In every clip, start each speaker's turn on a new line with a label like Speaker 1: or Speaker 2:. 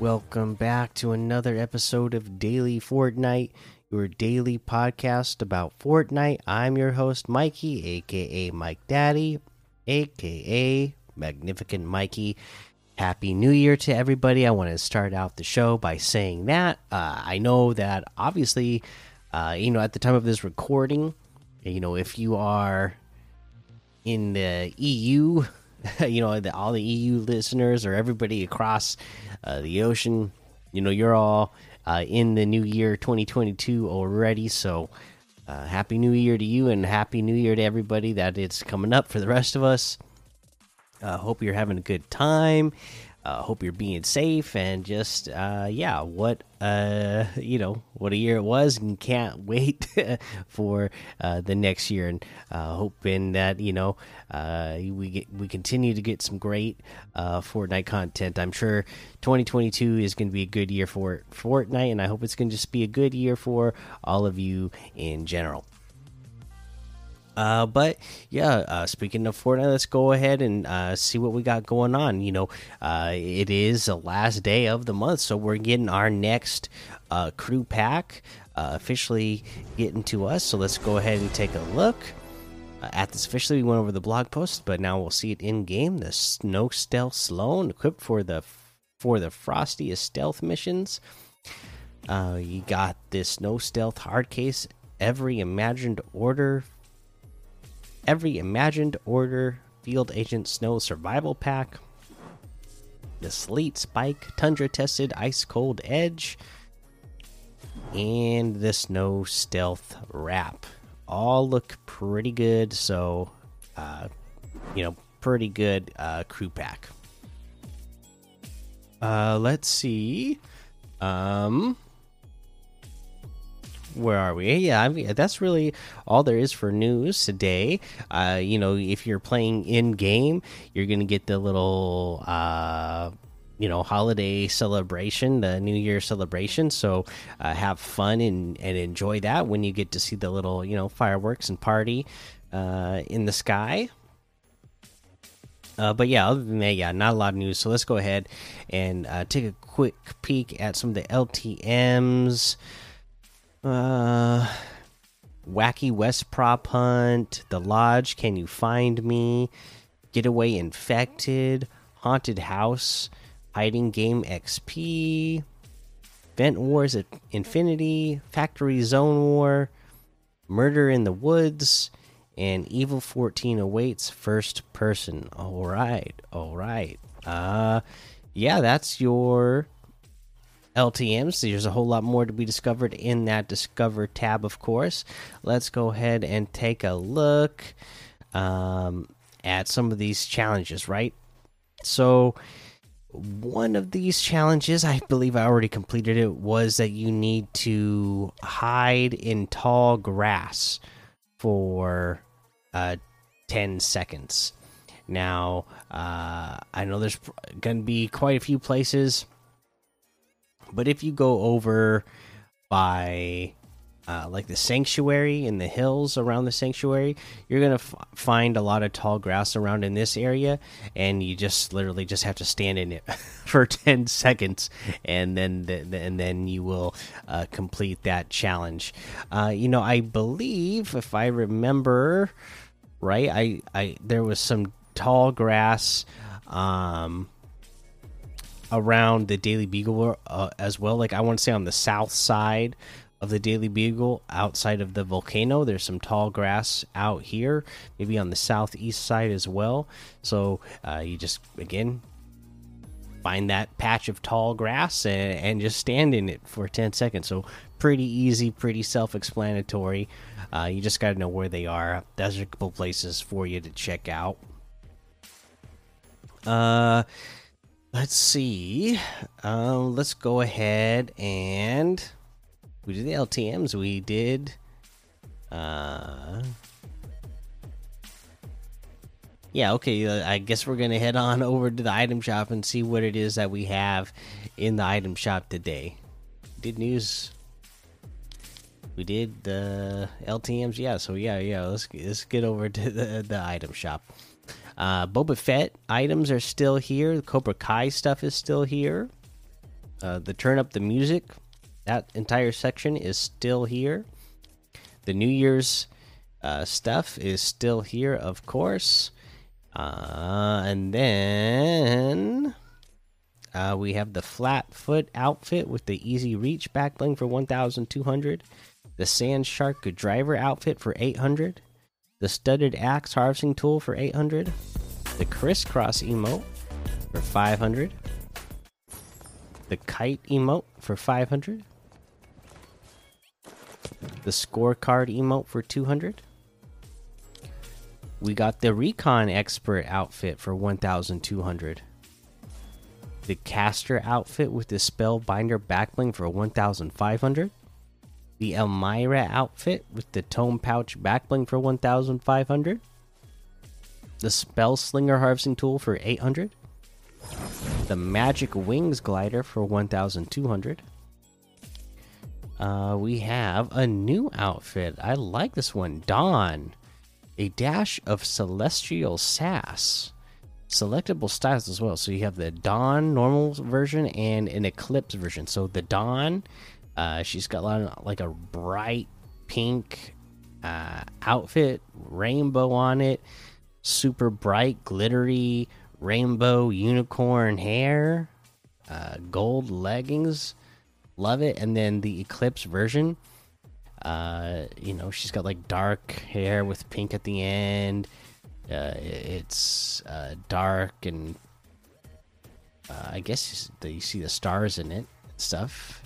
Speaker 1: Welcome back to another episode of Daily Fortnite, your daily podcast about Fortnite. I'm your host, Mikey, aka Mike Daddy, aka Magnificent Mikey. Happy New Year to everybody. I want to start out the show by saying that. Uh, I know that obviously, uh, you know, at the time of this recording, you know, if you are in the EU, you know, the, all the EU listeners or everybody across uh, the ocean, you know, you're all uh, in the new year 2022 already. So, uh, happy new year to you and happy new year to everybody that it's coming up for the rest of us. Hope you're having a good time. Uh, hope you're being safe and just uh, yeah, what uh, you know, what a year it was, and can't wait for uh, the next year, and uh, hoping that you know uh, we get we continue to get some great Fortnite content. I'm sure 2022 is going to be a good year for Fortnite, and I hope it's going to just be a good year for all of you in general. Uh, but yeah, uh, speaking of Fortnite, let's go ahead and uh, see what we got going on. You know, uh, it is the last day of the month, so we're getting our next uh, crew pack uh, officially getting to us. So let's go ahead and take a look at this officially. We went over the blog post, but now we'll see it in game. The Snow Stealth Slone equipped for the for the frostiest stealth missions. you got this Snow Stealth hard case. Every imagined order every imagined order field agent snow survival pack the sleet spike tundra tested ice cold edge and the snow stealth wrap. All look pretty good so uh you know pretty good uh crew pack. Uh let's see. Um where are we? Yeah, I mean, that's really all there is for news today. Uh, you know, if you're playing in game, you're gonna get the little uh, you know holiday celebration, the New Year celebration. So uh, have fun and and enjoy that when you get to see the little you know fireworks and party uh, in the sky. Uh, but yeah, other than that, yeah, not a lot of news. So let's go ahead and uh, take a quick peek at some of the LTM's. Uh, Wacky West Prop Hunt, The Lodge, Can You Find Me, Getaway Infected, Haunted House, Hiding Game XP, Vent Wars at Infinity, Factory Zone War, Murder in the Woods, and Evil 14 awaits first person. All right, all right. Uh, yeah, that's your LTMs. There's a whole lot more to be discovered in that Discover tab, of course. Let's go ahead and take a look um, at some of these challenges, right? So, one of these challenges, I believe I already completed it, was that you need to hide in tall grass for uh, 10 seconds. Now, uh, I know there's going to be quite a few places but if you go over by uh, like the sanctuary in the hills around the sanctuary, you're gonna find a lot of tall grass around in this area, and you just literally just have to stand in it for ten seconds, and then the, and then you will uh, complete that challenge. Uh, you know, I believe if I remember right, I I there was some tall grass. Um, around the Daily Beagle uh, as well. Like I want to say on the south side of the Daily Beagle, outside of the volcano, there's some tall grass out here. Maybe on the southeast side as well. So uh, you just again find that patch of tall grass and, and, just stand in it for 10 seconds. So pretty easy, pretty self-explanatory. Uh, you just got to know where they are. There's a couple places for you to check out. Uh Let's see. Um, let's go ahead and we did the LTM's. We did. Uh, yeah, okay. Uh, I guess we're gonna head on over to the item shop and see what it is that we have in the item shop today. Did news. We did the LTM's. Yeah, so yeah, yeah. Let's let's get over to the the item shop. Uh, Boba Fett items are still here. The Cobra Kai stuff is still here. Uh, the turn up the music, that entire section is still here. The New Year's uh, stuff is still here, of course. Uh, and then uh, we have the flat foot outfit with the easy reach back bling for 1,200. The sand shark driver outfit for 800. The studded axe harvesting tool for 800. The crisscross emote for 500. The kite emote for 500. The scorecard emote for 200. We got the recon expert outfit for 1200. The caster outfit with the spellbinder backbling for 1500. The Elmira outfit with the tome pouch backbling for 1500. The spell slinger harvesting tool for 800. The magic wings glider for 1200. Uh, we have a new outfit. I like this one. Dawn a dash of celestial sass selectable styles as well so you have the dawn normal version and an eclipse version so the dawn uh, she's got like a bright pink uh, outfit rainbow on it super bright glittery rainbow unicorn hair uh, gold leggings love it and then the eclipse version uh, you know, she's got like dark hair with pink at the end. Uh, it's uh, dark and uh, I guess you see the stars in it stuff.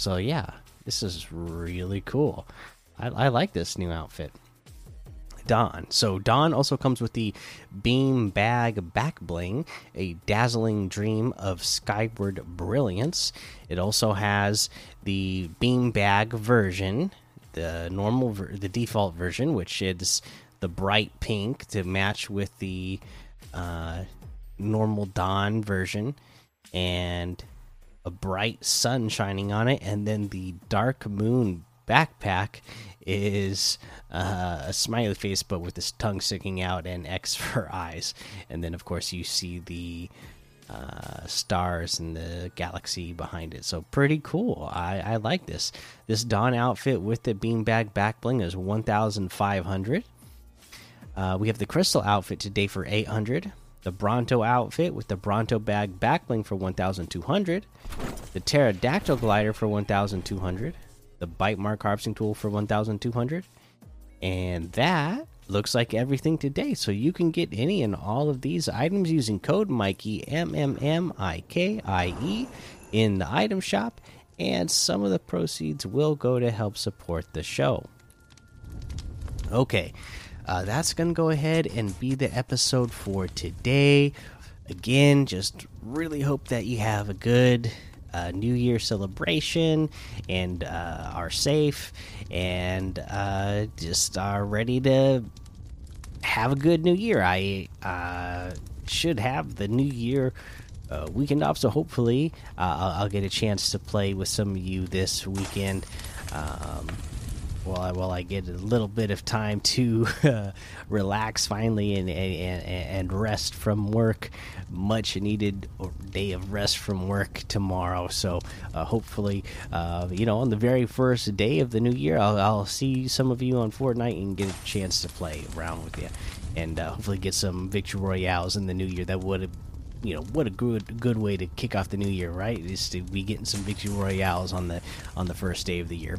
Speaker 1: So yeah, this is really cool. I, I like this new outfit. Dawn. So Dawn also comes with the Beam Bag Back Bling, a dazzling dream of skyward brilliance. It also has the Beam Bag version, the normal the default version, which is the bright pink to match with the uh, normal dawn version, and a bright sun shining on it, and then the dark moon backpack is uh, a smiley face but with his tongue sticking out and X for eyes, and then of course you see the uh, stars and the galaxy behind it. So pretty cool. I, I like this. This Dawn outfit with the beanbag back bling is 1,500. Uh, we have the crystal outfit today for 800. The Bronto outfit with the Bronto bag back bling for 1,200. The pterodactyl glider for 1,200. The bite mark harvesting tool for 1,200. And that looks like everything today. So you can get any and all of these items using code Mikey M M M I K I E in the item shop, and some of the proceeds will go to help support the show. Okay, uh, that's gonna go ahead and be the episode for today. Again, just really hope that you have a good uh, New Year celebration and uh, are safe and uh, just are ready to have a good New Year. I uh, should have the New Year uh, weekend off, so hopefully uh, I'll, I'll, get a chance to play with some of you this weekend. Um, while I, while I get a little bit of time to uh, relax finally and, and and rest from work, much needed day of rest from work tomorrow. So uh, hopefully, uh, you know, on the very first day of the new year, I'll, I'll, see some of you on Fortnite and get a chance to play around with you, and uh, hopefully get some victory royales in the new year. That would you know what a good good way to kick off the new year right is to be getting some victory royales on the on the first day of the year